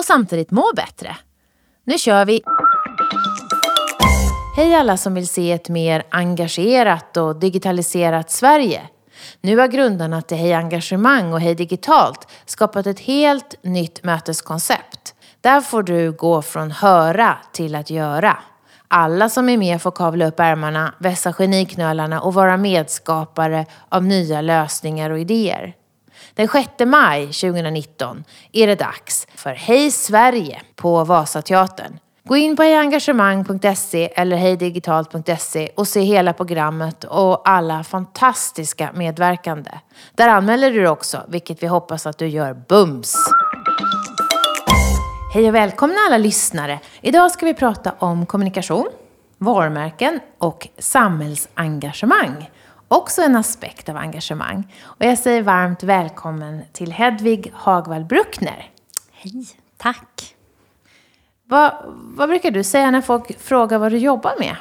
och samtidigt må bättre. Nu kör vi! Hej alla som vill se ett mer engagerat och digitaliserat Sverige. Nu har grundarna till Hej Engagemang och Hej Digitalt skapat ett helt nytt möteskoncept. Där får du gå från höra till att göra. Alla som är med får kavla upp ärmarna, vässa geniknölarna och vara medskapare av nya lösningar och idéer. Den 6 maj 2019 är det dags för Hej Sverige på Vasateatern. Gå in på hejengagemang.se eller hejdigitalt.se och se hela programmet och alla fantastiska medverkande. Där anmäler du dig också, vilket vi hoppas att du gör bums! Hej och välkomna alla lyssnare! Idag ska vi prata om kommunikation, varumärken och samhällsengagemang. Också en aspekt av engagemang. Och jag säger varmt välkommen till Hedvig Hagvall Bruckner. Hej, tack! Vad, vad brukar du säga när folk frågar vad du jobbar med?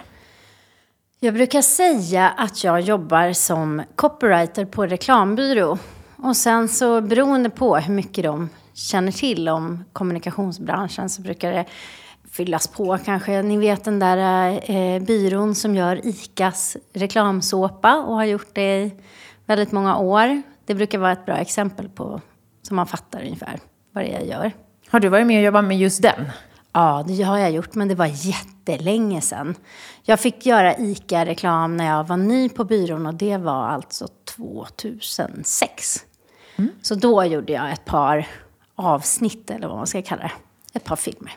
Jag brukar säga att jag jobbar som copywriter på reklambyrå. Och sen så beroende på hur mycket de känner till om kommunikationsbranschen så brukar det fyllas på kanske. Ni vet den där eh, byrån som gör ICAs reklamsåpa och har gjort det i väldigt många år. Det brukar vara ett bra exempel på, så man fattar ungefär vad det är jag gör. Har du varit med och jobbat med just den? Ja, det har jag gjort, men det var jättelänge sedan. Jag fick göra ICA-reklam när jag var ny på byrån och det var alltså 2006. Mm. Så då gjorde jag ett par avsnitt, eller vad man ska kalla det. Ett par filmer.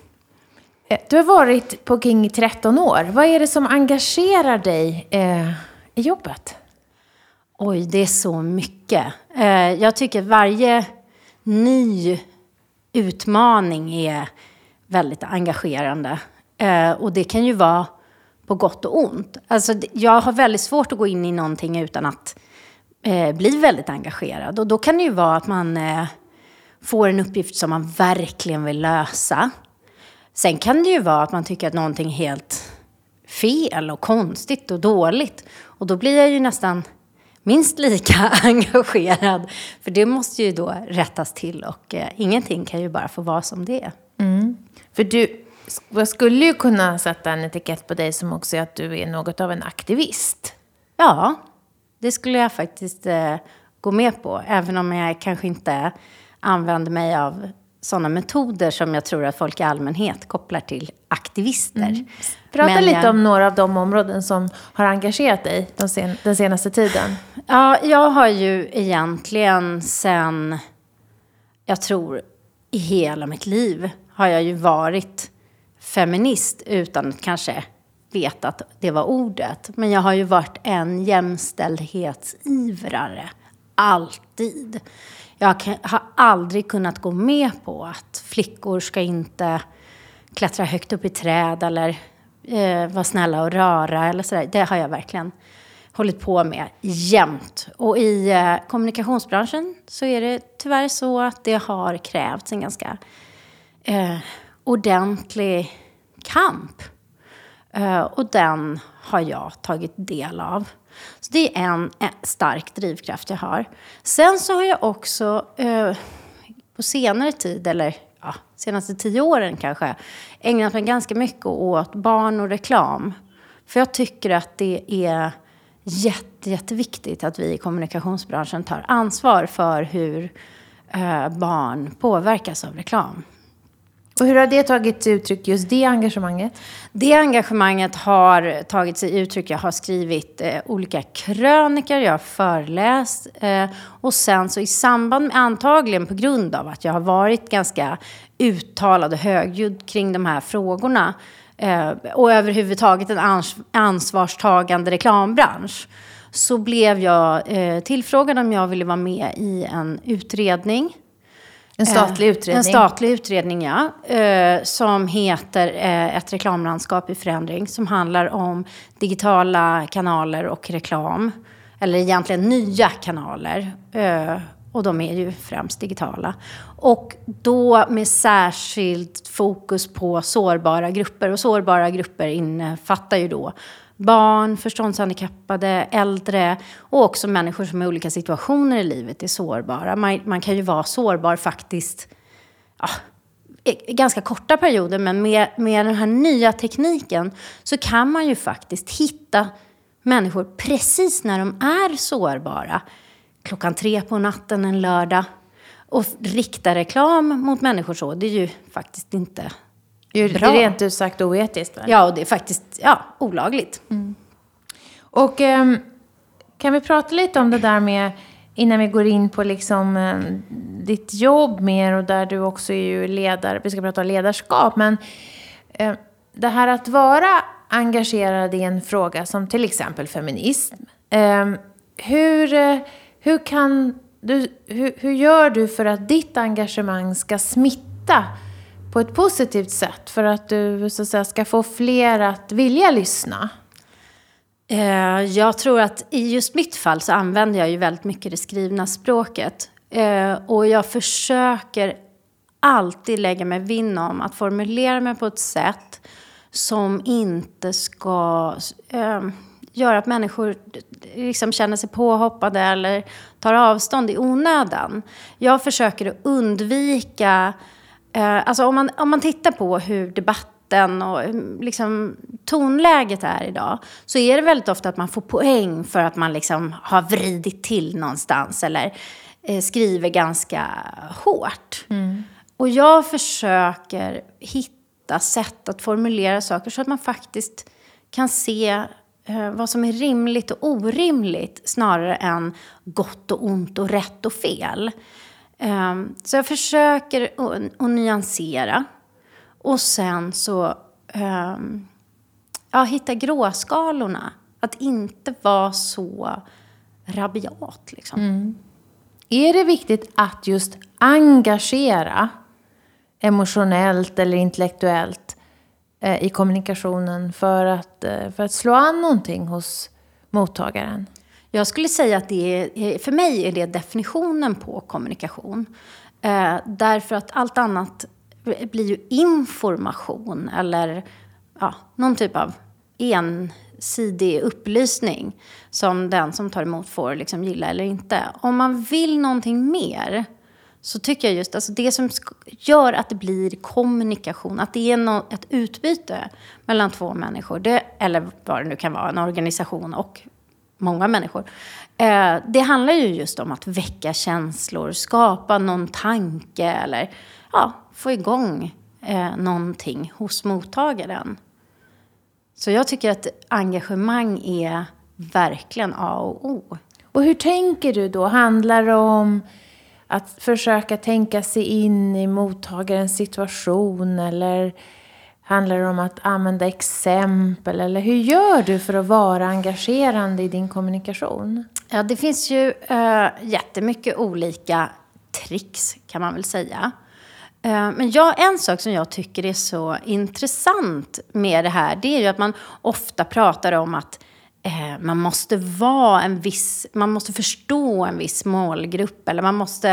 Eh, du har varit på King i 13 år. Vad är det som engagerar dig eh, i jobbet? Oj, det är så mycket. Eh, jag tycker varje ny utmaning är väldigt engagerande. Eh, och det kan ju vara på gott och ont. Alltså, jag har väldigt svårt att gå in i någonting utan att eh, bli väldigt engagerad. Och då kan det ju vara att man eh, får en uppgift som man verkligen vill lösa. Sen kan det ju vara att man tycker att någonting är helt fel och konstigt och dåligt. Och då blir jag ju nästan minst lika engagerad. För det måste ju då rättas till och eh, ingenting kan ju bara få vara som det är. Mm. För du jag skulle ju kunna sätta en etikett på dig som också är att du är något av en aktivist. Ja, det skulle jag faktiskt eh, gå med på. Även om jag kanske inte använder mig av sådana metoder som jag tror att folk i allmänhet kopplar till aktivister. Mm. Prata Men lite jag... om några av de områden som har engagerat dig den, sen, den senaste tiden. Ja, jag har ju egentligen sen, jag tror i hela mitt liv, har jag ju varit feminist utan att kanske veta att det var ordet. Men jag har ju varit en jämställdhetsivrare. Alltid. Jag har aldrig kunnat gå med på att flickor ska inte klättra högt upp i träd eller eh, vara snälla och röra eller sådär. Det har jag verkligen hållit på med jämt. Och i eh, kommunikationsbranschen så är det tyvärr så att det har krävts en ganska eh, ordentlig kamp. Eh, och den har jag tagit del av. Så det är en, en stark drivkraft jag har. Sen så har jag också eh, på senare tid, eller ja, senaste tio åren kanske, ägnat mig ganska mycket åt barn och reklam. För jag tycker att det är jätte, jätteviktigt att vi i kommunikationsbranschen tar ansvar för hur eh, barn påverkas av reklam. Och hur har det tagit sig uttryck, just det engagemanget? Det engagemanget har tagit sig uttryck. Jag har skrivit eh, olika krönikor, jag har föreläst. Eh, och sen så i samband med, antagligen på grund av att jag har varit ganska uttalad och högljudd kring de här frågorna. Eh, och överhuvudtaget en ans ansvarstagande reklambransch. Så blev jag eh, tillfrågad om jag ville vara med i en utredning en statlig utredning? En statlig utredning, ja. Eh, som heter eh, Ett reklamlandskap i förändring. Som handlar om digitala kanaler och reklam. Eller egentligen nya kanaler. Eh, och de är ju främst digitala. Och då med särskilt fokus på sårbara grupper. Och sårbara grupper innefattar ju då barn, förståndshandikappade, äldre och också människor som i olika situationer i livet är sårbara. Man, man kan ju vara sårbar faktiskt ja, i ganska korta perioder, men med, med den här nya tekniken så kan man ju faktiskt hitta människor precis när de är sårbara. Klockan tre på natten en lördag. Och rikta reklam mot människor så, det är ju faktiskt inte är bra. rent ut sagt oetiskt. Väl? Ja, och det är faktiskt ja, olagligt. Mm. Och um, kan vi prata lite om det där med, innan vi går in på liksom um, ditt jobb mer och där du också är ju ledare, vi ska prata om ledarskap, men um, det här att vara engagerad i en fråga som till exempel feminism. hur, uh, hur kan du, hur, hur gör du för att ditt engagemang ska smitta på ett positivt sätt för att du så att säga, ska få fler att vilja lyssna? Eh, jag tror att i just mitt fall så använder jag ju väldigt mycket det skrivna språket. Eh, och jag försöker alltid lägga mig vinn om att formulera mig på ett sätt som inte ska eh, göra att människor liksom känner sig påhoppade eller tar avstånd i onödan. Jag försöker att undvika Eh, alltså om man, om man tittar på hur debatten och mm, liksom, tonläget är idag så är det väldigt ofta att man får poäng för att man liksom har vridit till någonstans eller eh, skriver ganska hårt. Mm. Och jag försöker hitta sätt att formulera saker så att man faktiskt kan se eh, vad som är rimligt och orimligt snarare än gott och ont och rätt och fel. Um, så jag försöker att nyansera. Och sen så um, ja, hitta gråskalorna. Att inte vara så rabiat. Liksom. Mm. Är det viktigt att just engagera emotionellt eller intellektuellt eh, i kommunikationen för att, eh, för att slå an någonting hos mottagaren? Jag skulle säga att det är, eh, för mig är det definitionen på kommunikation. Eh, därför att allt annat blir ju information eller ja, någon typ av ensidig upplysning som den som tar emot får liksom gilla eller inte. Om man vill någonting mer så tycker jag just alltså det som gör att det blir kommunikation, att det är no, ett utbyte mellan två människor, det, eller vad det nu kan vara, en organisation och många människor. Eh, det handlar ju just om att väcka känslor, skapa någon tanke eller ja, få igång eh, någonting hos mottagaren. Så jag tycker att engagemang är verkligen A och O. Och hur tänker du då? Handlar det om att försöka tänka sig in i mottagarens situation eller Handlar det om att använda exempel? Eller hur gör du för att vara engagerande i din kommunikation? Ja, det finns ju uh, jättemycket olika tricks kan man väl säga. Uh, men jag, en sak som jag tycker är så intressant med det här, det är ju att man ofta pratar om att eh, man måste vara en viss, man måste förstå en viss målgrupp eller man måste...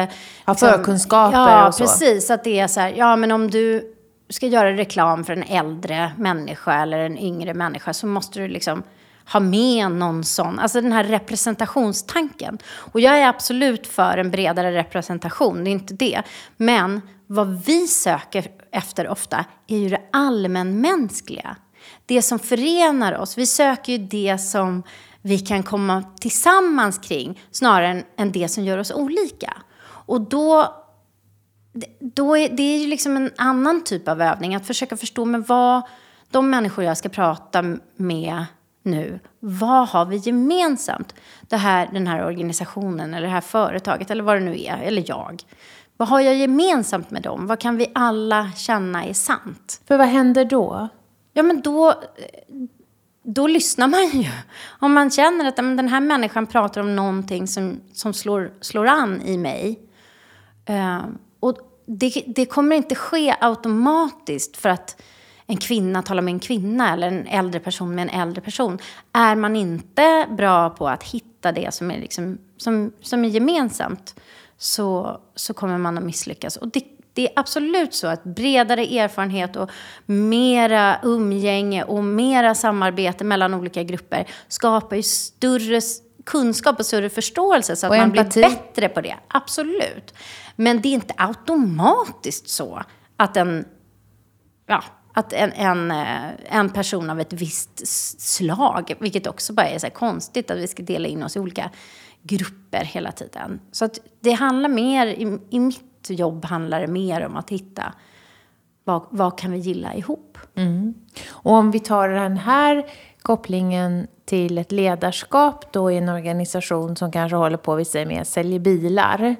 Ha liksom, förkunskaper ja, och så. Ja, precis. Att det är så här, ja men om du ska göra reklam för en äldre människa eller en yngre människa så måste du liksom ha med någon sån, alltså den här representationstanken. Och jag är absolut för en bredare representation, det är inte det. Men vad vi söker efter ofta är ju det allmänmänskliga. Det som förenar oss. Vi söker ju det som vi kan komma tillsammans kring snarare än det som gör oss olika. Och då då är, det är ju liksom en annan typ av övning. Att försöka förstå med vad de människor jag ska prata med nu, vad har vi gemensamt? Det här, den här organisationen eller det här företaget eller vad det nu är, eller jag. Vad har jag gemensamt med dem? Vad kan vi alla känna är sant? För vad händer då? Ja, men då, då lyssnar man ju. Om man känner att men, den här människan pratar om någonting som, som slår, slår an i mig. Uh, och det, det kommer inte ske automatiskt för att en kvinna talar med en kvinna eller en äldre person med en äldre person. Är man inte bra på att hitta det som är, liksom, som, som är gemensamt så, så kommer man att misslyckas. Och det, det är absolut så att bredare erfarenhet och mera umgänge och mera samarbete mellan olika grupper skapar ju större kunskap och större förståelse så att man blir bättre på det. Absolut. Men det är inte automatiskt så att en, ja, att en, en, eh, en person av ett visst slag, vilket också bara är så här konstigt att vi ska dela in oss i olika grupper hela tiden. Så att det handlar mer, i, i mitt jobb handlar det mer om att hitta vad, vad kan vi gilla ihop. Mm. Och om vi tar den här kopplingen till ett ledarskap då i en organisation som kanske håller på, vi säger med, säljer bilar.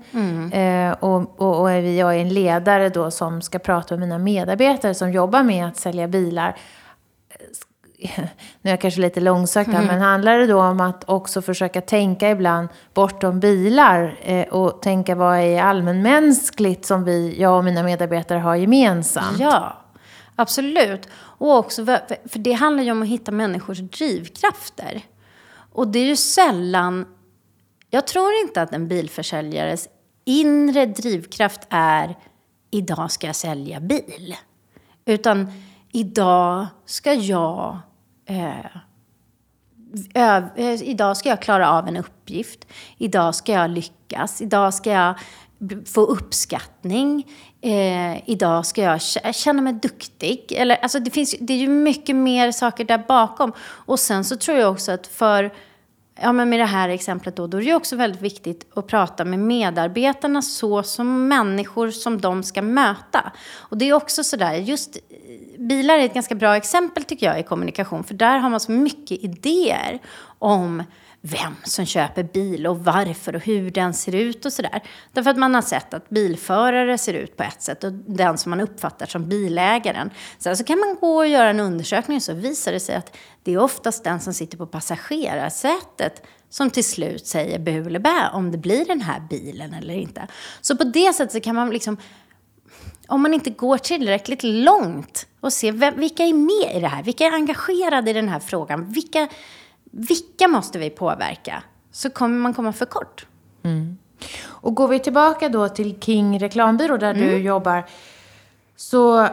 Eh, och, och, och jag är en ledare då som ska prata med mina medarbetare som jobbar med att sälja bilar. Nu är jag kanske lite långsökt här, men handlar det då om att också försöka tänka ibland bortom bilar eh, och tänka vad är allmänmänskligt som vi, jag och mina medarbetare har gemensamt? Ja, absolut. Och också, för det handlar ju om att hitta människors drivkrafter. Och det är ju sällan... Jag tror inte att en bilförsäljares inre drivkraft är idag ska jag sälja bil. Utan idag ska jag eh, Ö- eh, idag ska jag klara av en uppgift. Idag ska jag lyckas. Idag ska jag få uppskattning. Eh, idag ska jag känna mig duktig. Eller, alltså det, finns, det är ju mycket mer saker där bakom. Och sen så tror jag också att för Ja, men med det här exemplet då, då är det ju också väldigt viktigt att prata med medarbetarna så som människor som de ska möta. Och det är också sådär, just eh, bilar är ett ganska bra exempel tycker jag i kommunikation, för där har man så mycket idéer om vem som köper bil och varför och hur den ser ut och sådär. Därför att man har sett att bilförare ser ut på ett sätt och den som man uppfattar som bilägaren. Sen så kan man gå och göra en undersökning och så visar det sig att det är oftast den som sitter på passagerarsätet som till slut säger bu eller bä om det blir den här bilen eller inte. Så på det sättet så kan man liksom om man inte går tillräckligt långt och ser vem, vilka är med i det här, vilka är engagerade i den här frågan, vilka, vilka måste vi påverka, så kommer man komma för kort. Och går vi tillbaka då till King reklambyrå där du jobbar. Så eh,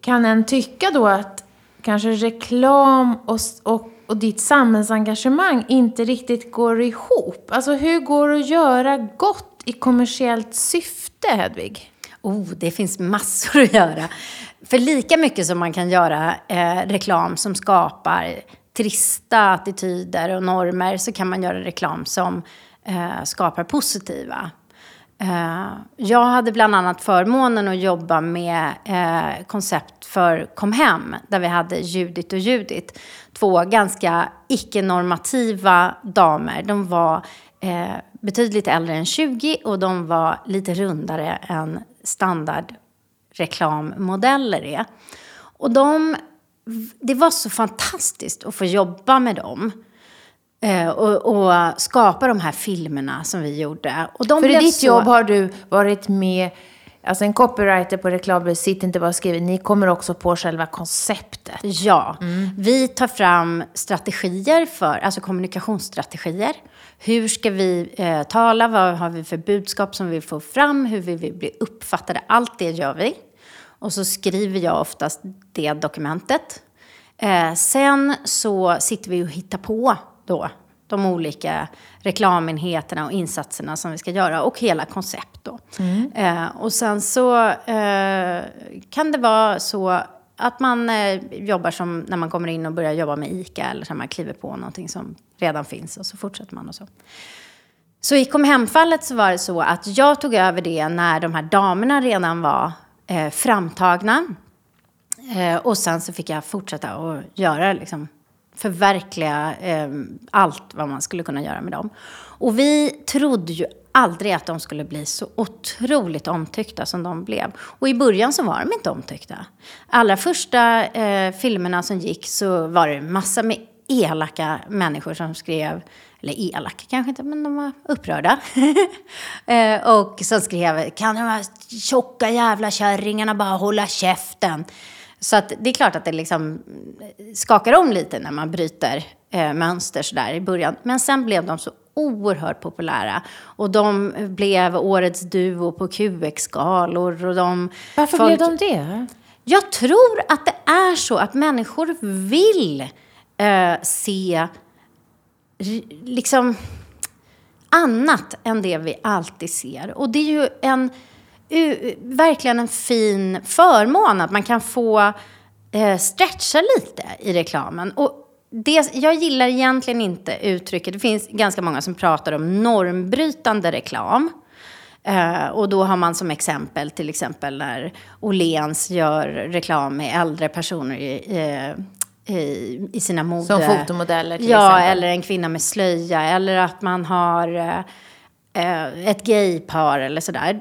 kan en tycka då att kanske reklam och, och, och ditt samhällsengagemang inte riktigt går ihop. Alltså hur går det att göra gott i kommersiellt syfte, Hedvig? Oh, det finns massor att göra. För lika mycket som man kan göra eh, reklam som skapar trista attityder och normer så kan man göra reklam som eh, skapar positiva. Eh, jag hade bland annat förmånen att jobba med eh, koncept för Kom hem, där vi hade Judit och Judit. Två ganska icke-normativa damer. De var eh, betydligt äldre än 20 och de var lite rundare än standardreklammodeller är. Och de, det var så fantastiskt att få jobba med dem. Eh, och, och skapa de här filmerna som vi gjorde. Och de För i ditt så- jobb har du varit med, alltså en copywriter på reklambyrå sitter inte bara och skriver, ni kommer också på själva konceptet. Ja, vi tar fram strategier för, alltså kommunikationsstrategier. Hur ska vi eh, tala? Vad har vi för budskap som vi får fram? Hur vill vi bli uppfattade? Allt det gör vi. Och så skriver jag oftast det dokumentet. Eh, sen så sitter vi och hittar på då de olika reklamenheterna och insatserna som vi ska göra och hela koncept då. Eh, och sen så eh, kan det vara så att man eh, jobbar som när man kommer in och börjar jobba med ICA eller så man kliver på någonting som redan finns och så fortsätter man och så. Så i kom hem-fallet så var det så att jag tog över det när de här damerna redan var eh, framtagna. Eh, och sen så fick jag fortsätta att göra, liksom, förverkliga eh, allt vad man skulle kunna göra med dem. Och vi trodde ju aldrig att de skulle bli så otroligt omtyckta som de blev. Och i början så var de inte omtyckta. Allra första eh, filmerna som gick så var det massa med elaka människor som skrev, eller elaka kanske inte, men de var upprörda. eh, och som skrev, kan de här tjocka jävla kärringarna bara hålla käften? Så att det är klart att det liksom skakar om lite när man bryter eh, mönster sådär i början. Men sen blev de så oerhört populära. Och de blev årets duo på QX-galor. Och de, Varför folk... blev de det? Jag tror att det är så att människor vill eh, se liksom annat än det vi alltid ser. Och det är ju en, verkligen en fin förmån att man kan få eh, stretcha lite i reklamen. Och det, jag gillar egentligen inte uttrycket, det finns ganska många som pratar om normbrytande reklam. Uh, och då har man som exempel till exempel när Åhléns gör reklam med äldre personer i, i, i sina mode... Som fotomodeller till ja, exempel? Eller en kvinna med slöja. Eller att man har eh, ett gaypar eller sådär.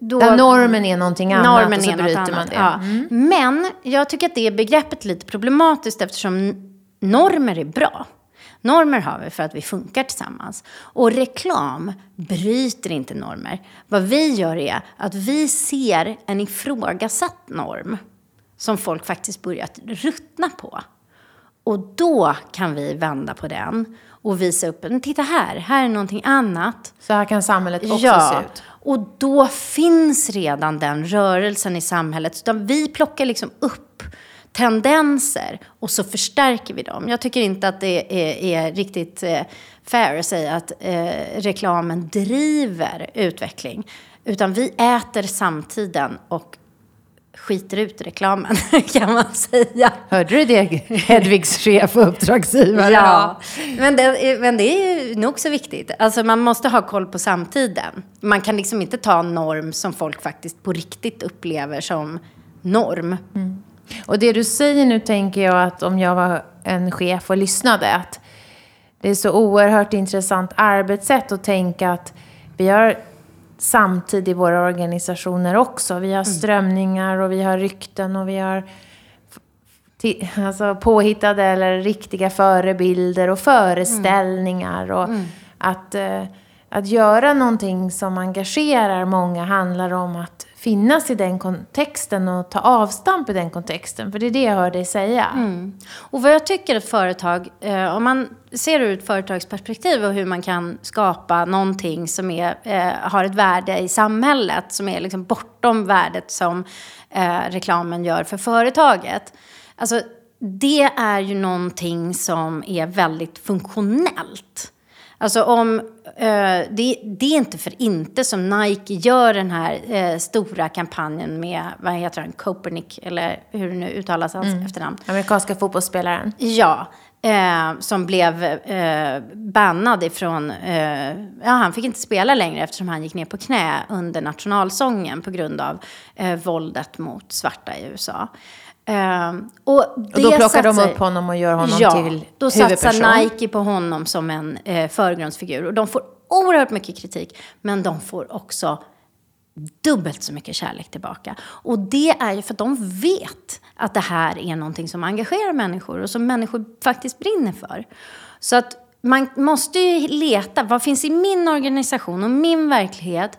Då, Där normen är någonting annat normen och så bryter annat, man det. Ja. Mm. Men jag tycker att det begreppet är lite problematiskt eftersom normer är bra. Normer har vi för att vi funkar tillsammans. Och reklam bryter inte normer. Vad vi gör är att vi ser en ifrågasatt norm som folk faktiskt börjat ruttna på. Och då kan vi vända på den och visa upp, men titta här, här är någonting annat. Så här kan samhället också ja, se ut. Och då finns redan den rörelsen i samhället. Så vi plockar liksom upp tendenser och så förstärker vi dem. Jag tycker inte att det är, är riktigt eh, fair att säga att eh, reklamen driver utveckling. Utan vi äter samtiden och skiter ut reklamen, kan man säga. Hörde du det, Hedvigs chef och uppdragsgivare? Ja, men det, men det är nog så viktigt. Alltså man måste ha koll på samtiden. Man kan liksom inte ta en norm som folk faktiskt på riktigt upplever som norm. Mm. Och det du säger nu tänker jag att om jag var en chef och lyssnade, att det är så oerhört intressant arbetssätt att tänka att vi har samtid i våra organisationer också. Vi har mm. strömningar och vi har rykten och vi har alltså påhittade eller riktiga förebilder och föreställningar. Och mm. att, eh, att göra någonting som engagerar många handlar om att finnas i den kontexten och ta avstamp i den kontexten. För det är det jag hör dig säga. Mm. Och vad jag tycker ett företag, eh, om man ser ur ett företagsperspektiv och hur man kan skapa någonting som är, eh, har ett värde i samhället, som är liksom bortom värdet som eh, reklamen gör för företaget. Alltså, det är ju någonting som är väldigt funktionellt. Alltså om, eh, det, det, är inte för inte som Nike gör den här eh, stora kampanjen med, vad heter han, Copernic, eller hur det nu uttalas hans mm. efternamn. Amerikanska fotbollsspelaren. Ja, eh, som blev eh, bannad ifrån, eh, ja han fick inte spela längre eftersom han gick ner på knä under nationalsången på grund av eh, våldet mot svarta i USA. Um, och, och, då plockar satsar, de upp honom och gör honom ja, till då satsar Nike på honom som en eh, förgrundsfigur. Och de får oerhört mycket kritik, men de får också dubbelt så mycket kärlek tillbaka. Och det är ju för att de vet att det här är någonting som engagerar människor och som människor faktiskt brinner för. Så att man måste ju leta, vad finns i min organisation och min verklighet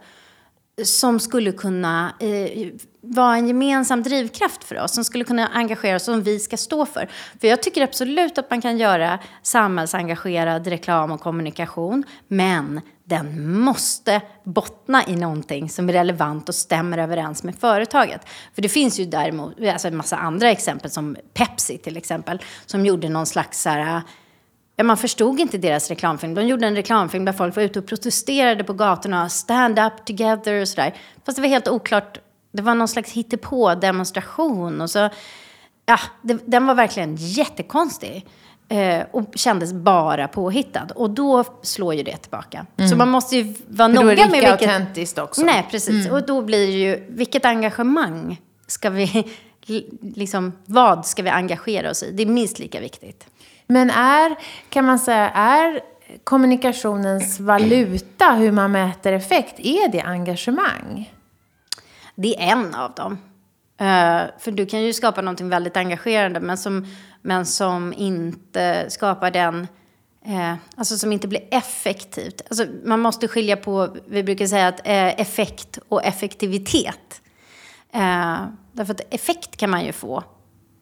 som skulle kunna eh, vara en gemensam drivkraft för oss, som skulle kunna engagera oss, som vi ska stå för. För jag tycker absolut att man kan göra samhällsengagerad reklam och kommunikation, men den måste bottna i någonting som är relevant och stämmer överens med företaget. För det finns ju däremot alltså en massa andra exempel, som Pepsi till exempel, som gjorde någon slags så här, man förstod inte deras reklamfilm. De gjorde en reklamfilm där folk var ute och protesterade på gatorna, stand up together och sådär. Fast det var helt oklart. Det var någon slags hittepå-demonstration. Och så, ja, det, den var verkligen jättekonstig. Eh, och kändes bara påhittad. Och då slår ju det tillbaka. Mm. Så man måste ju vara noga med vilket... För då är det autentiskt också. Nej, precis. Mm. Och då blir det ju, vilket engagemang ska vi... Liksom, vad ska vi engagera oss i? Det är minst lika viktigt. Men är, kan man säga, är kommunikationens valuta, hur man mäter effekt, är det engagemang? Det är en av dem. Uh, för du kan ju skapa någonting väldigt engagerande, men som men som inte skapar den eh, alltså som inte blir effektivt. Alltså man måste skilja på, vi brukar säga att eh, effekt och effektivitet. Därför att effekt kan man ju få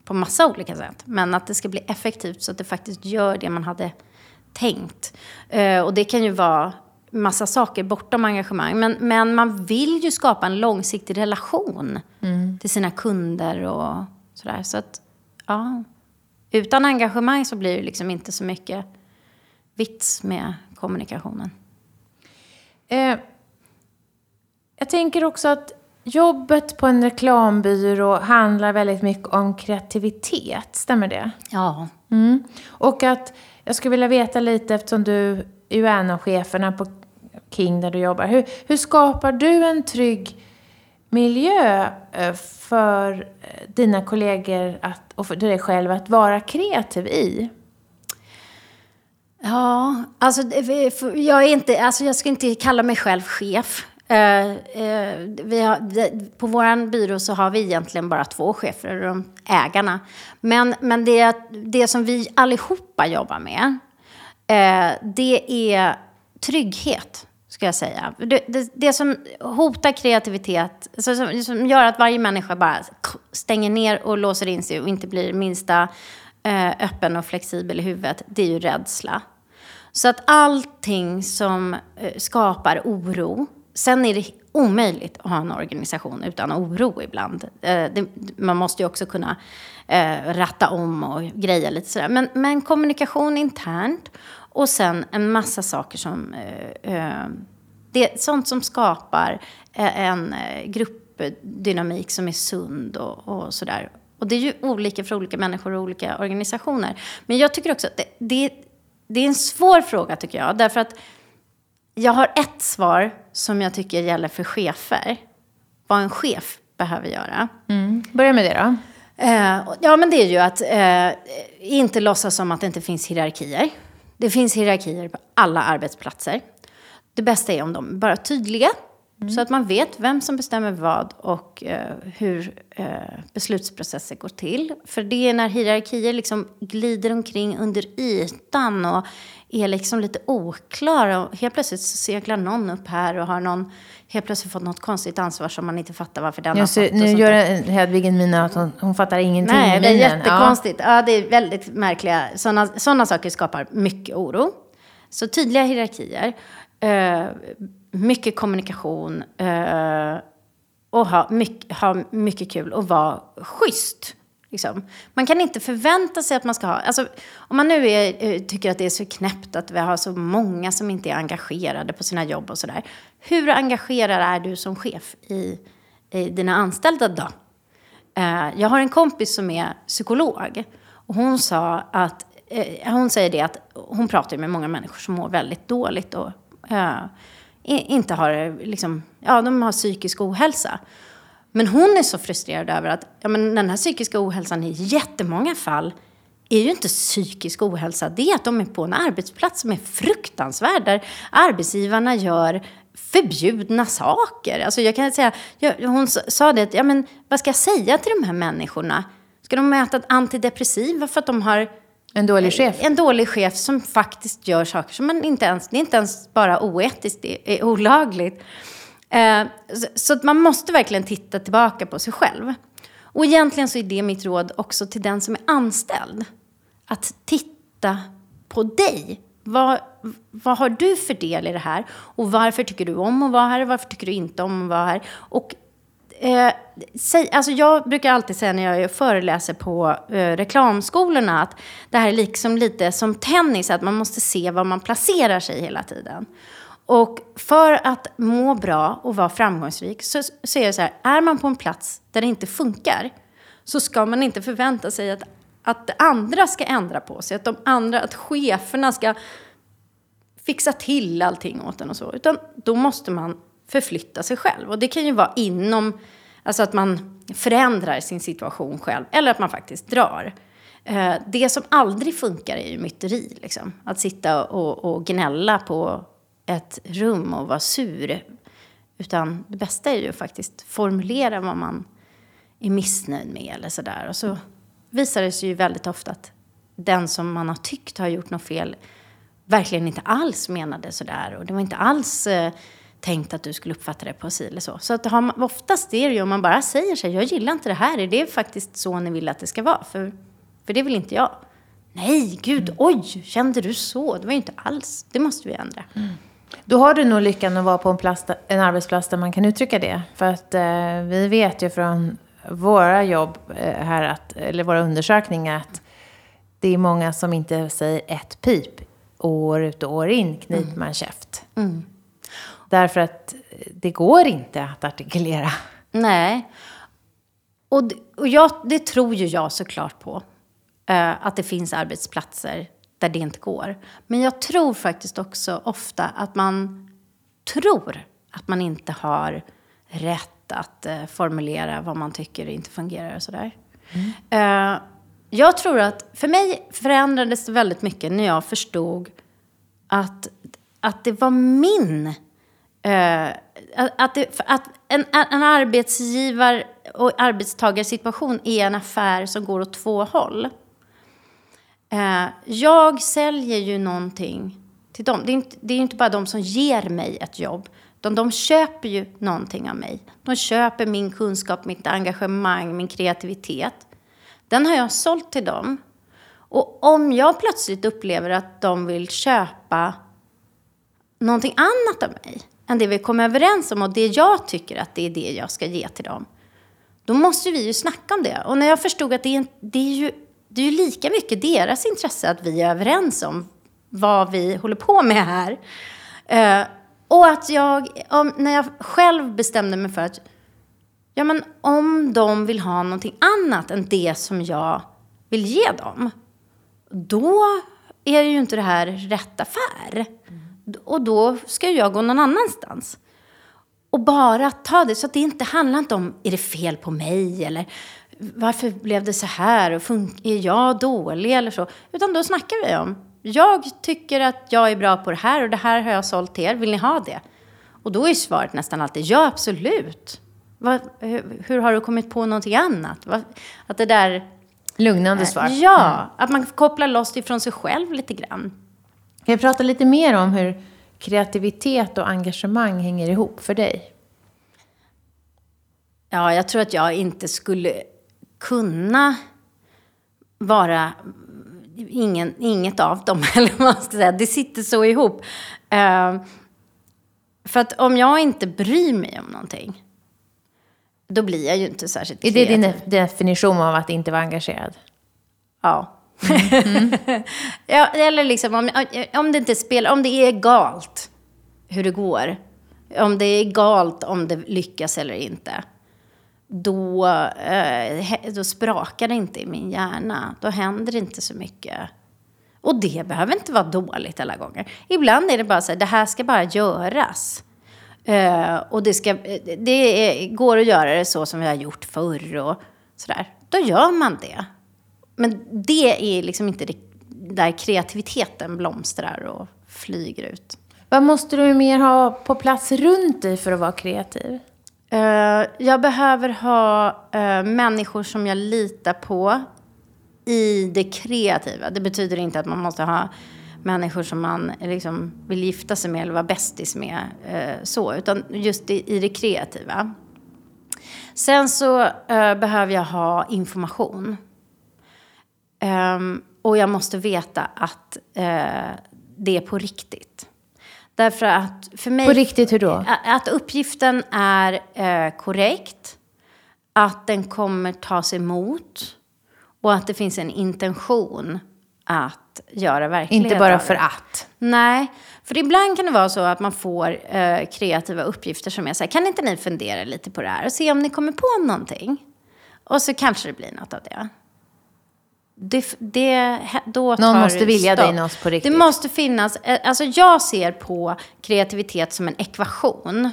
på massa olika sätt. Men att det ska bli effektivt så att det faktiskt gör det man hade tänkt. Eh, och det kan ju vara massa saker bortom engagemang. Men, men man vill ju skapa en långsiktig relation mm. till sina kunder och sådär. Så att, ja. Utan engagemang så blir det liksom inte så mycket vits med kommunikationen. Eh, jag tänker också att jobbet på en reklambyrå handlar väldigt mycket om kreativitet. Stämmer det? Ja. Mm. Och att jag skulle vilja veta lite, eftersom du är en av cheferna på King där du jobbar. Hur, hur skapar du en trygg miljö eh, för eh, dina kollegor att, och för dig själv att vara kreativ i? Ja, alltså jag är inte, alltså jag ska inte kalla mig själv chef. Eh, eh, vi har, på vår byrå så har vi egentligen bara två chefer, de ägarna. Men, men det, det som vi allihopa jobbar med, eh, det är trygghet, ska jag säga. Det, det, det som hotar kreativitet, alltså som, som, gör att varje människa bara stänger ner och låser in sig och inte blir minsta eh, öppen och flexibel i huvudet, det är ju rädsla. Så att allting som eh, skapar oro, sen är det omöjligt att ha en organisation utan oro ibland. Eh, det, man måste ju också kunna eh, ratta om och greja lite sådär. Men, men kommunikation internt och sen en massa saker som... Eh, eh, det, sånt som skapar eh, en gruppdynamik som är sund och, och sådär. Och det är ju olika för olika människor och olika organisationer. Men jag tycker också att det, det det är en svår fråga tycker jag. Därför att jag har ett svar som jag tycker gäller för chefer. Vad en chef behöver göra. Mm. Börja med det då. Eh, ja, men det är ju att eh, inte låtsas som att det inte finns hierarkier. Det finns hierarkier på alla arbetsplatser. Det bästa är om de är bara tydliga. Mm. Så att man vet vem som bestämmer vad och eh, hur eh, beslutsprocesser går till. För det är när hierarkier liksom glider omkring under ytan och är liksom lite oklara. Och helt plötsligt så seglar någon upp här och har någon helt plötsligt fått något konstigt ansvar som man inte fattar varför den har fått. Nu gör Hedvig en mina att hon, hon fattar ingenting. Nej, det är jättekonstigt. Ja. ja, det är väldigt märkliga. Sådana, sådana saker skapar mycket oro. Så tydliga hierarkier. Eh, mycket kommunikation eh, och ha mycket, ha mycket kul och vara schysst. Liksom. Man kan inte förvänta sig att man ska ha... Alltså, om man nu är, eh, tycker att det är så knäppt att vi har så många som inte är engagerade på sina jobb och sådär. Hur engagerad är du som chef i, i dina anställda då? Eh, jag har en kompis som är psykolog. Och hon sa att... Eh, hon säger det att hon pratar med många människor som mår väldigt dåligt. Och, eh, inte har, liksom, ja, de har psykisk ohälsa. Men hon är så frustrerad över att ja, men den här psykiska ohälsan i jättemånga fall är ju inte psykisk ohälsa. Det är att de är på en arbetsplats som är fruktansvärd. Där arbetsgivarna gör förbjudna saker. Alltså jag kan säga, hon sa det, ja, men vad ska jag säga till de här människorna? Ska de äta antidepressiva för att de har en dålig chef? En dålig chef som faktiskt gör saker som man inte ens... Det är inte ens bara oetiskt, det är olagligt. Eh, så att man måste verkligen titta tillbaka på sig själv. Och egentligen så är det mitt råd också till den som är anställd. Att titta på dig. Vad, vad har du för del i det här? Och varför tycker du om att vara här? Varför tycker du inte om att vara här? Och Eh, säg, alltså jag brukar alltid säga när jag föreläser på eh, reklamskolorna att det här är liksom lite som tennis, att man måste se var man placerar sig hela tiden. Och för att må bra och vara framgångsrik så, så är det så här, är man på en plats där det inte funkar så ska man inte förvänta sig att, att andra ska ändra på sig, att de andra, att cheferna ska fixa till allting åt en och så. Utan då måste man förflytta sig själv. Och det kan ju vara inom, alltså att man förändrar sin situation själv. Eller att man faktiskt drar. Eh, det som aldrig funkar är ju myteri. Liksom. Att sitta och, och gnälla på ett rum och vara sur. Utan det bästa är ju faktiskt formulera vad man är missnöjd med eller sådär. Och så visar det sig ju väldigt ofta att den som man har tyckt har gjort något fel verkligen inte alls menade sådär. Och det var inte alls eh, tänkt att du skulle uppfatta det på si eller så. Så att har man, oftast är det ju om man bara säger sig, jag gillar inte det här, är det faktiskt så ni vill att det ska vara? För, för det vill inte jag. Nej, gud, mm. oj, kände du så? Det var ju inte alls, det måste vi ändra. Mm. Då har du nog lyckan att vara på en, plats, en arbetsplats där man kan uttrycka det. För att eh, vi vet ju från våra jobb eh, här, att, eller våra undersökningar, att det är många som inte säger ett pip. År ut och år in kniper mm. man käft. Mm. Därför att det går inte att artikulera. Nej. Och, och jag, det tror ju jag såklart på. Uh, att det finns arbetsplatser där det inte går. Men jag tror faktiskt också ofta att man tror att man inte har rätt att uh, formulera vad man tycker inte fungerar och sådär. Mm. Uh, jag tror att för mig förändrades det väldigt mycket när jag förstod att, att det var min... Uh, att, det, att en, en arbetsgivar och arbetstagarsituation är en affär som går åt två håll. Eh, jag säljer ju någonting till dem. Det är, inte, det är inte bara de som ger mig ett jobb. De, de köper ju någonting av mig. De köper min kunskap, mitt engagemang, min kreativitet. Den har jag sålt till dem. Och om jag plötsligt upplever att de vill köpa någonting annat av mig än det vi kom överens om och det jag tycker att det är det jag ska ge till dem. Då måste vi ju snacka om det. Och när jag förstod att det är, det är, ju, det är ju lika mycket deras intresse att vi är överens om vad vi håller på med här. Eh, och att jag, om, när jag själv bestämde mig för att Ja, men om de vill ha någonting annat än det som jag vill ge dem, då är ju inte det här rätt affär. Mm. Och då ska jag gå någon annanstans. Och bara ta det, så att det inte handlar inte om, är det fel på mig? Eller varför blev det så här? Och är jag dålig eller så? Utan då snackar vi om, jag tycker att jag är bra på det här och det här har jag sålt till er. Vill ni ha det? Och då är svaret nästan alltid, ja absolut. Vad, hur, hur, har du kommit på någonting annat? Vad, att det där... Lugnande svar. Ja, mm. att man kopplar loss ifrån sig själv lite grann. Kan jag prata lite mer om hur kreativitet och engagemang hänger ihop för dig? Ja, jag tror att jag inte skulle kunna vara ingen, inget av dem, eller vad man ska säga. Det sitter så ihop. Uh, för att om jag inte bryr mig om någonting, då blir jag ju inte särskilt kreativ. Är det din definition av att inte vara engagerad? Ja. Mm. ja eller liksom om, om det inte spelar, om det är galt hur det går. Om det är galt om det lyckas eller inte. Då, eh, då sprakar det inte i min hjärna. Då händer det inte så mycket. Och det behöver inte vara dåligt alla gånger. Ibland är det bara så här, det här ska bara göras. Eh, och det, ska, det är, går att göra det så som vi har gjort förr och sådär. Då gör man det. Men det är liksom inte det där kreativiteten blomstrar och flyger ut. Vad måste du mer ha på plats runt dig för att vara kreativ? Eh, jag behöver ha uh, människor som jag litar på i det kreativa. Det betyder inte att man måste ha människor som man liksom vill gifta sig med eller vara bästis med. Eh, så, utan just i, i det kreativa. Sen så behöver jag ha information. Um, och jag måste veta att uh, det är på riktigt. Därför att för mig... På riktigt hur då? Att uppgiften är uh, korrekt. Att den kommer tas emot. Och att det finns en intention att göra verklighet Inte bara för att. Nej, för ibland kan det vara så att man får eh, kreativa uppgifter som är så här, kan inte ni fundera lite på det här och se om ni kommer på någonting? Och så kanske det blir något av det. Det, det, då Någon måste vilja dig något på riktigt. Det måste finnas, eh, alltså jag ser på kreativitet som en ekvation.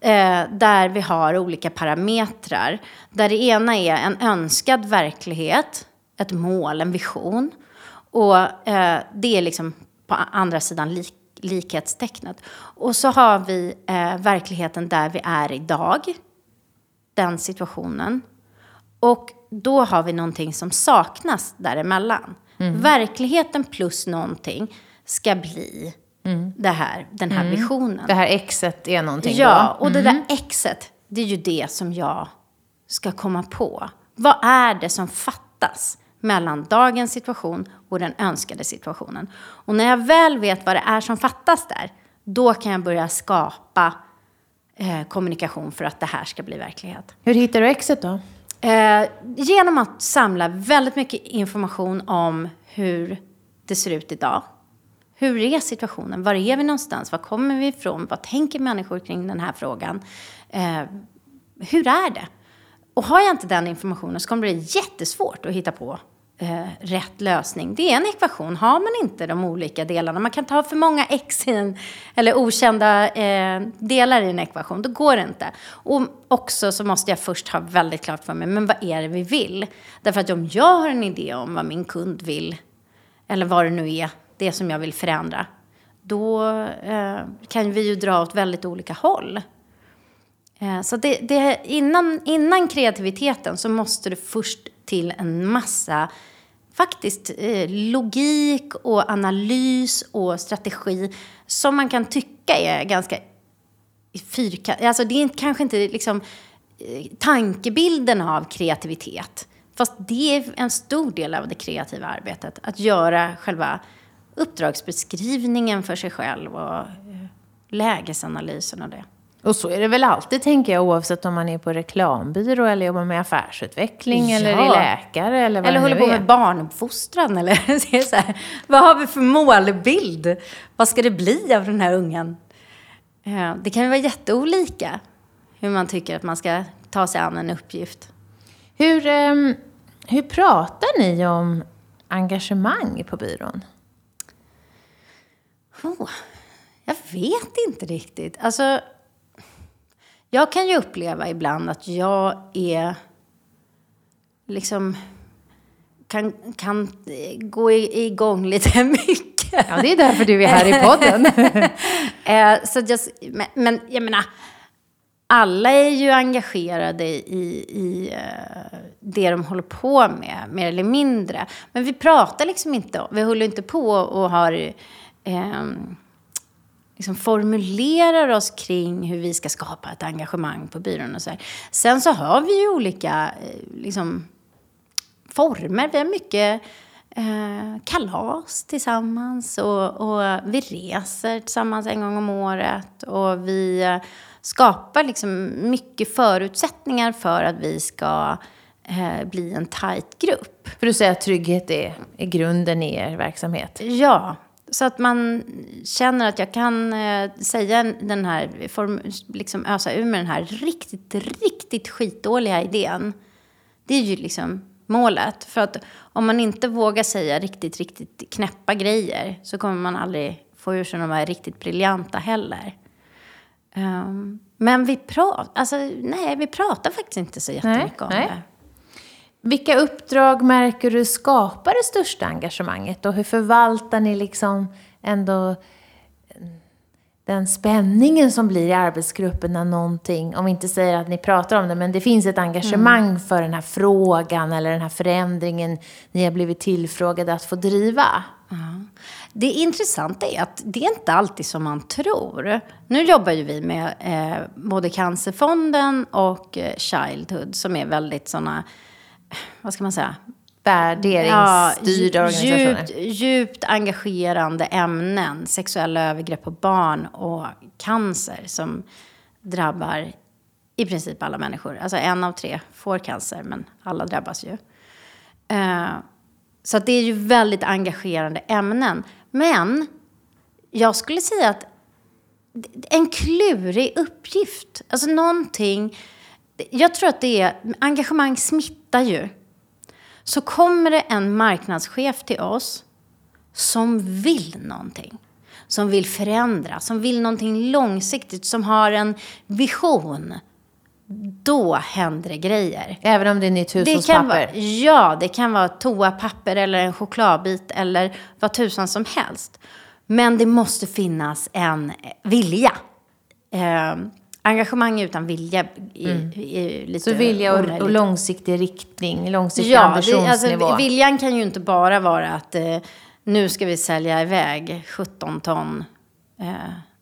Eh, där vi har olika parametrar. Där det ena är en önskad verklighet, ett mål, en vision. Och eh, det är liksom på andra sidan lik, likhetstecknet. Och så har vi eh, verkligheten där vi är idag. Den situationen. Och då har vi någonting som saknas däremellan. Mm. Verkligheten plus någonting ska bli det här, den här visionen. Mm. Det här exet är någonting Ja, då? och det där exet, det är ju det som jag ska komma på. Vad är det som fattas mellan dagens situation och den önskade situationen? Och när jag väl vet vad det är som fattas där, då kan jag börja skapa eh, kommunikation för att det här ska bli verklighet. Hur hittar du exet då? Eh, genom att samla väldigt mycket information om hur det ser ut idag. Hur är situationen? Var är vi någonstans? Var kommer vi ifrån? Vad tänker människor kring den här frågan? Eh, hur är det? Och har jag inte den informationen så kommer det bli jättesvårt att hitta på eh, rätt lösning. Det är en ekvation. Har man inte de olika delarna, man kan ta för många x i en, eller okända eh, delar i en ekvation, då går det inte. Och också så måste jag först ha väldigt klart för mig, men vad är det vi vill? Därför att om jag har en idé om vad min kund vill, eller vad det nu är, det som jag vill förändra, då eh, kan vi ju dra åt väldigt olika håll. Eh, Så det, det, innan, innan kreativiteten så måste du först till en massa faktiskt eh, logik och analys och strategi som man kan tycka är ganska fyrkantig. Alltså det är kanske inte liksom eh, tankebilden av kreativitet. Fast det är en stor del av det kreativa arbetet. Att göra själva uppdragsbeskrivningen för sig själv och eh, lägesanalysen och det. Och så är det väl alltid, tänker jag, oavsett om man är på reklambyrå eller jobbar med affärsutveckling eller är Ja. läkare eller vad Eller håller på med barnuppfostran. Eller så här, vad har vi för målbild? Vad ska det bli av den här ungen? Det kan ju vara jätteolika hur man tycker att man ska ta sig an en uppgift. Hur, ehm, hur pratar ni om engagemang på byrån? Oh, jag vet inte riktigt. Alltså, jag kan ju uppleva ibland att jag är liksom kan, kan gå igång lite mycket. Ja, det är därför du är här i podden. Eh, så jag, men, men jag menar, alla är ju engagerade i, i eh, det de håller på med, mer eller mindre. Men vi pratar liksom inte, vi håller inte på och har, ehm, liksom formulerar oss kring hur vi ska skapa ett engagemang på byrån och så här. Sen så har vi ju olika, eh, liksom, former. Vi har mycket eh, kalas tillsammans och, och vi reser tillsammans en gång om året. Och vi eh, skapar liksom mycket förutsättningar för att vi ska eh, bli en tajt grupp. För du säger att trygghet är, är grunden i er verksamhet. Ja, så att man känner att jag kan eh, säga den här, form, liksom ösa ur med den här riktigt, riktigt skitdåliga idén. Det är ju liksom målet. För att om man inte vågar säga riktigt, riktigt knäppa grejer så kommer man aldrig få ur sig de här riktigt briljanta heller. Ehm, men vi pratar, alltså nej, vi pratar faktiskt inte så jättemycket om nej. det. Vilka uppdrag märker du skapar det största engagemanget? Och hur förvaltar ni liksom ändå den spänningen som blir i arbetsgruppen när någonting, om vi inte säger att ni pratar om det, men det finns ett engagemang för den här frågan eller den här förändringen ni har blivit tillfrågade att få driva. Det intressanta är att det är inte alltid som man tror. Nu jobbar ju vi med eh, både Cancerfonden och eh, Childhood som är väldigt sådana, vad ska man säga? Värderingsstyrda organisationer. djupt, djupt engagerande ämnen. Sexuella övergrepp på barn och cancer som drabbar i princip alla människor. Alltså en av tre får cancer, men alla drabbas ju. Eh, så det är ju väldigt engagerande ämnen. Men jag skulle säga att en klurig uppgift. Alltså någonting. Jag tror att det är, engagemang smittar ju. Så kommer det en marknadschef till oss som vill någonting. Som vill förändra, som vill någonting långsiktigt, som har en vision. Då händer det grejer. Även om det är nytt hushållspapper. ja, det kan vara toapapper eller en chokladbit eller vad tusan som helst. Men det måste finnas en vilja. Eh, engagemang utan vilja är, är lite Så vilja och, och långsiktig riktning, långsiktig Ja, ambitionsnivå. alltså, viljan kan ju inte bara vara att eh, nu ska vi sälja iväg 17 ton eh,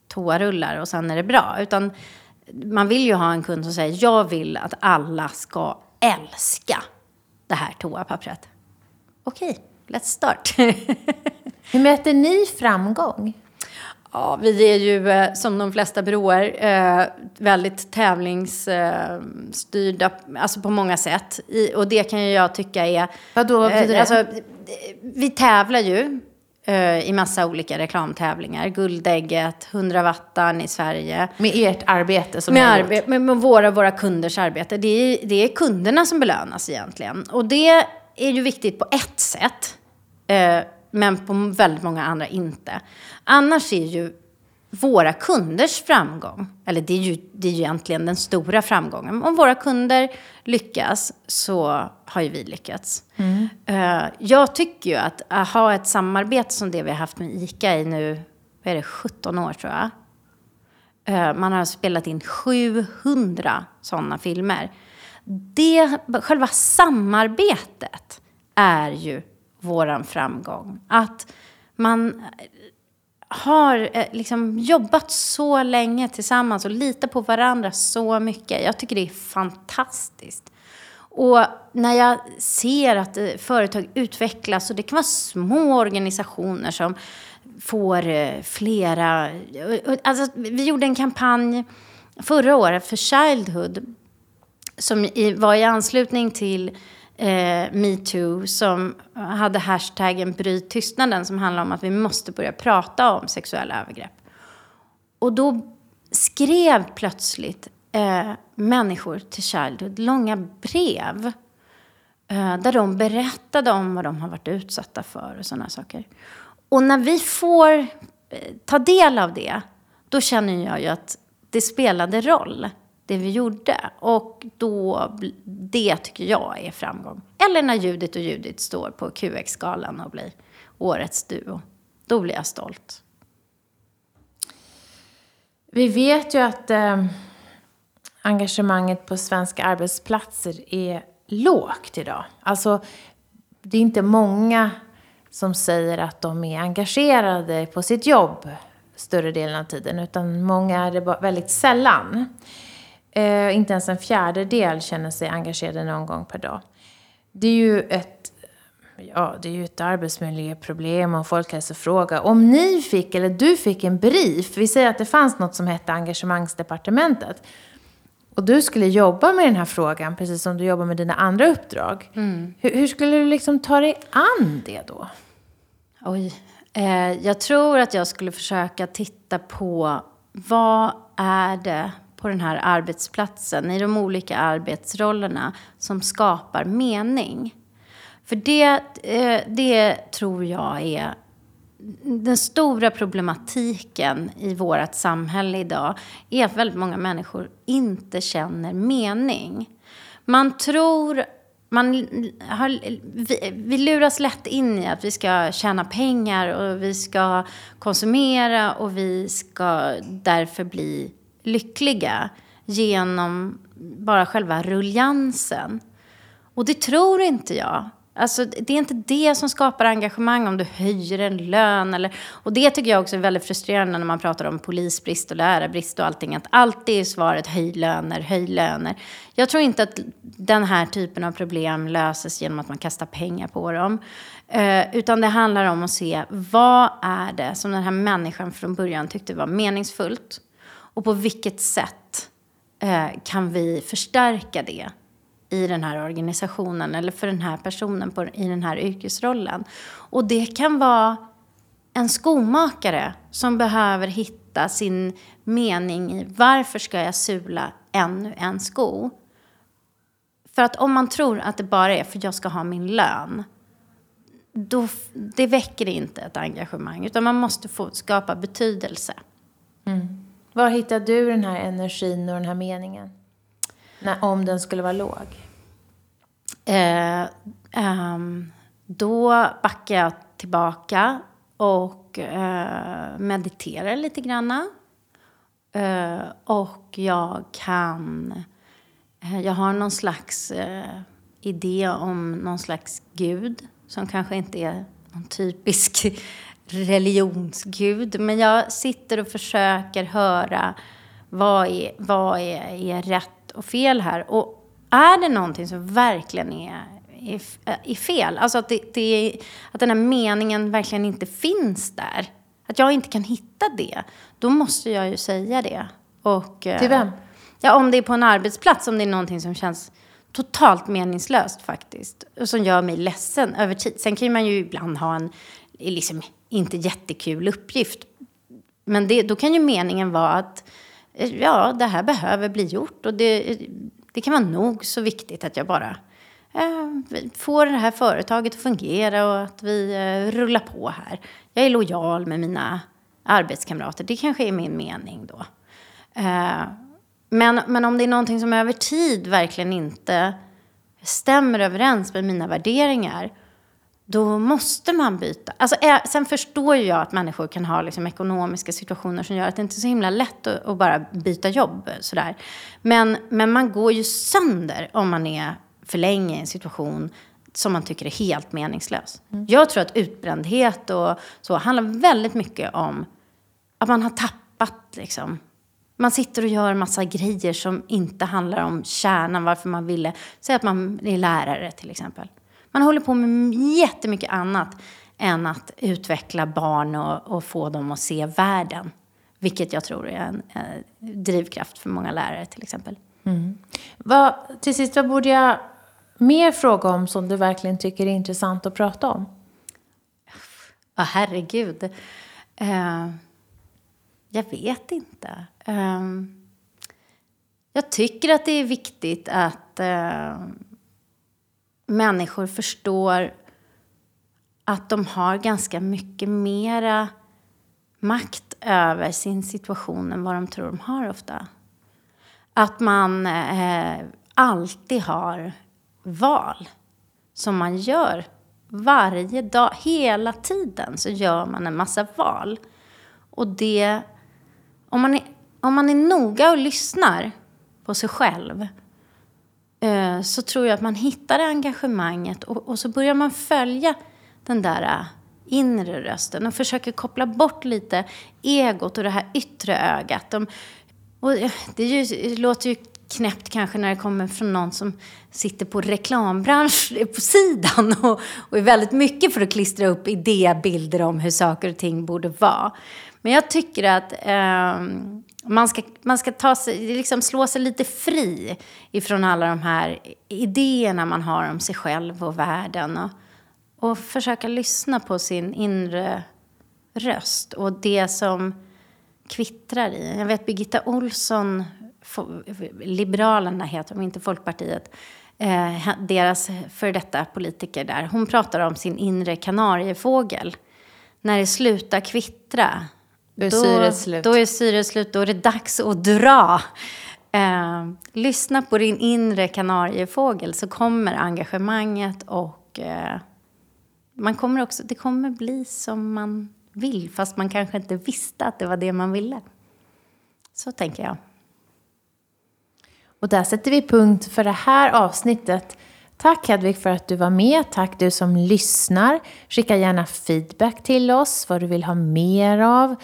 toarullar och sen är det bra. Utan man vill ju ha en kund som säger jag vill att alla ska älska det här toapappret. Okej, let's start. Hur mäter ni framgång? Ja, vi är ju eh, som de flesta byråer eh, väldigt tävlingsstyrda, alltså på många sätt. Och det kan ju jag tycka är... Vadå, vad betyder det? alltså, vi tävlar ju eh, i massa olika reklamtävlingar. Guldägget, 100 wattan i Sverige. Med ert arbete som Med, arbe- med, med våra, våra kunders arbete. Det är, det är kunderna som belönas egentligen. Och det är ju viktigt på ett sätt. Men på väldigt många andra inte. Annars är ju våra kunders framgång, eller det är ju, det är ju egentligen den stora framgången. Om våra kunder lyckas så har ju vi lyckats. Eh, jag tycker ju att, att ha ett samarbete som det vi har haft med ICA i nu, vad är det, 17 år tror jag. Eh, Man har spelat in 700 sådana filmer. Det, själva samarbetet är ju våran framgång. Att man har eh, liksom jobbat så länge tillsammans och litar på varandra så mycket. Jag tycker det är fantastiskt. Och när jag ser att eh, företag utvecklas och det kan vara små organisationer som får eh, flera... Alltså, vi gjorde en kampanj förra året för Childhood som var i anslutning till eh, metoo som hade hashtaggen bryt tystnaden som handlar om att vi måste börja prata om sexuella övergrepp. Och då skrev plötsligt eh, människor till Childhood långa brev eh, där de berättade om vad de har varit utsatta för och sådana saker. Och när vi får eh, ta del av det, då känner jag ju att det spelade roll, det vi gjorde. Och då, det tycker jag är framgång. Eller när Judit och Judit står på QX-galan och blir årets duo. Då blir jag stolt. Vi vet ju att eh, engagemanget på svenska arbetsplatser är lågt idag. Alltså, det är inte många som säger att de är engagerade på sitt jobb större delen av tiden, utan många är det väldigt sällan. Eh, inte ens en fjärdedel känner sig engagerade någon gång per dag. Det är ju ett Ja, det är ju ett arbetsmiljöproblem och en folkhälsofråga. Om ni fick, eller du fick en brief, vi säger att det fanns något som hette engagemangsdepartementet. Och du skulle jobba med den här frågan, precis som du jobbar med dina andra uppdrag. Hur, hur skulle du liksom ta dig an det då? Oj. Eh, jag tror att jag skulle försöka titta på vad är det på den här arbetsplatsen, i de olika arbetsrollerna, som skapar mening. För det, eh, det tror jag är den stora problematiken i vårt samhälle idag är att väldigt många människor inte känner mening. Man tror... Man har, vi, vi luras lätt in i att vi ska tjäna pengar och vi ska konsumera och vi ska därför bli lyckliga genom bara själva ruljansen. Och det tror inte jag. Alltså, det är inte det som skapar engagemang om du höjer en lön. Eller, och det tycker jag också är väldigt frustrerande när man pratar om polisbrist och lärarbrist och allting. Att alltid är svaret höj löner, höj löner. Jag tror inte att den här typen av problem löses genom att man kastar pengar på dem. Eh, utan det handlar om att se vad är det som den här människan från början tyckte var meningsfullt. Och på vilket sätt eh, kan vi förstärka det i den här organisationen eller för den här personen på, i den här yrkesrollen. Och det kan vara en skomakare som behöver hitta sin mening i varför ska jag sula ännu en sko? För att om man tror att det bara är för att jag ska ha min lön, då, det väcker inte ett engagemang. Utan man måste få skapa betydelse. Mm. Var hittar du den här energin och den här meningen? När, om den skulle vara låg? Eh, ehm, då backar jag tillbaka och eh, mediterar lite granna. Eh, och jag kan... eh, jag har någon slags eh, idé om någon slags gud som kanske inte är någon typisk religionsgud. Men jag sitter och försöker höra vad är, vad är, är rätt och fel här. Och är det någonting som verkligen är, är, är fel, alltså att, det, det, att den här meningen verkligen inte finns där, att jag inte kan hitta det, då måste jag ju säga det. Och, eh, Till vem? Ja, om det är på en arbetsplats, om det är någonting som känns totalt meningslöst faktiskt. Och som gör mig ledsen över tid. Sen kan man ju ibland ha en, är liksom, inte jättekul uppgift. Men det, då kan ju meningen vara att, eh, ja, det här behöver bli gjort. Och det, eh, det kan vara nog så viktigt att jag bara eh, får det här företaget att fungera och att vi eh, rullar på här. Jag är lojal med mina arbetskamrater. Det kanske är min mening då. Eh, men, men om det är någonting som över tid verkligen inte stämmer överens med mina värderingar, då måste man byta. Alltså, sen förstår ju jag att människor kan ha liksom, ekonomiska situationer som gör att det inte är så himla lätt att, att bara byta jobb. Sådär. Men, men man går ju sönder om man är för länge i en situation som man tycker är helt meningslös. Mm. Jag tror att utbrändhet och så handlar väldigt mycket om att man har tappat liksom, man sitter och gör massa grejer som inte handlar om kärnan, varför man ville. Säg att man är lärare till exempel. Man håller på med jättemycket annat än att utveckla barn och, och få dem att se världen. Vilket jag tror är en, en drivkraft för många lärare till exempel. Mm. Vad, till sist, vad borde jag mer fråga om som du verkligen tycker är intressant att prata om? Ja, herregud. Uh, jag vet inte. Um, jag tycker att det är viktigt att uh, människor förstår att de har ganska mycket mera makt över sin situation än vad de tror de har ofta. Att man eh, alltid har val som man gör varje dag. Hela tiden så gör man en massa val. Och det om man är, om man är noga och lyssnar på sig själv Eh, så tror jag att man hittar engagemanget och, och så börjar man följa den där eh, inre rösten och försöker koppla bort lite egot och det här yttre ögat. De, och eh, det, ju, det låter ju knäppt kanske när det kommer från någon som sitter på reklambransch på sidan och, och är väldigt mycket för att klistra upp idébilder om hur saker och ting borde vara. Men jag tycker att eh, man ska, man ska ta sig, liksom slå sig lite fri ifrån alla de här idéerna man har om sig själv och världen. Och, och försöka lyssna på sin inre röst och det som kvittrar i. Jag vet Birgitta Olsson, Liberalerna heter de, inte Folkpartiet, eh, deras för detta politiker där. Hon pratar om sin inre kanariefågel. När det slutar kvittra, då är syret slut. Då är syret slut, då är det dags att dra. Eh, lyssna på din inre kanariefågel så kommer engagemanget och eh, man kommer också, det kommer bli som man vill fast man kanske inte visste att det var det man ville. Så tänker jag. Och där sätter vi punkt för det här avsnittet. Tack Hedvig för att du var med. Tack du som lyssnar. Skicka gärna feedback till oss, vad du vill ha mer av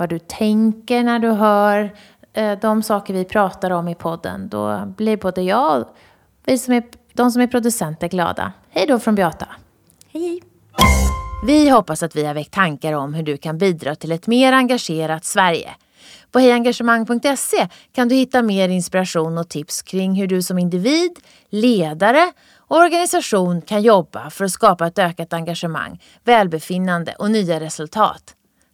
vad du tänker när du hör eh, de saker vi pratar om i podden. Då blir både jag och vi som är, de som är producenter glada. Hej då från Beata. Hej, hej. Vi hoppas att vi har väckt tankar om hur du kan bidra till ett mer engagerat Sverige. På hejengagemang.se kan du hitta mer inspiration och tips kring hur du som individ, ledare och organisation kan jobba för att skapa ett ökat engagemang, välbefinnande och nya resultat.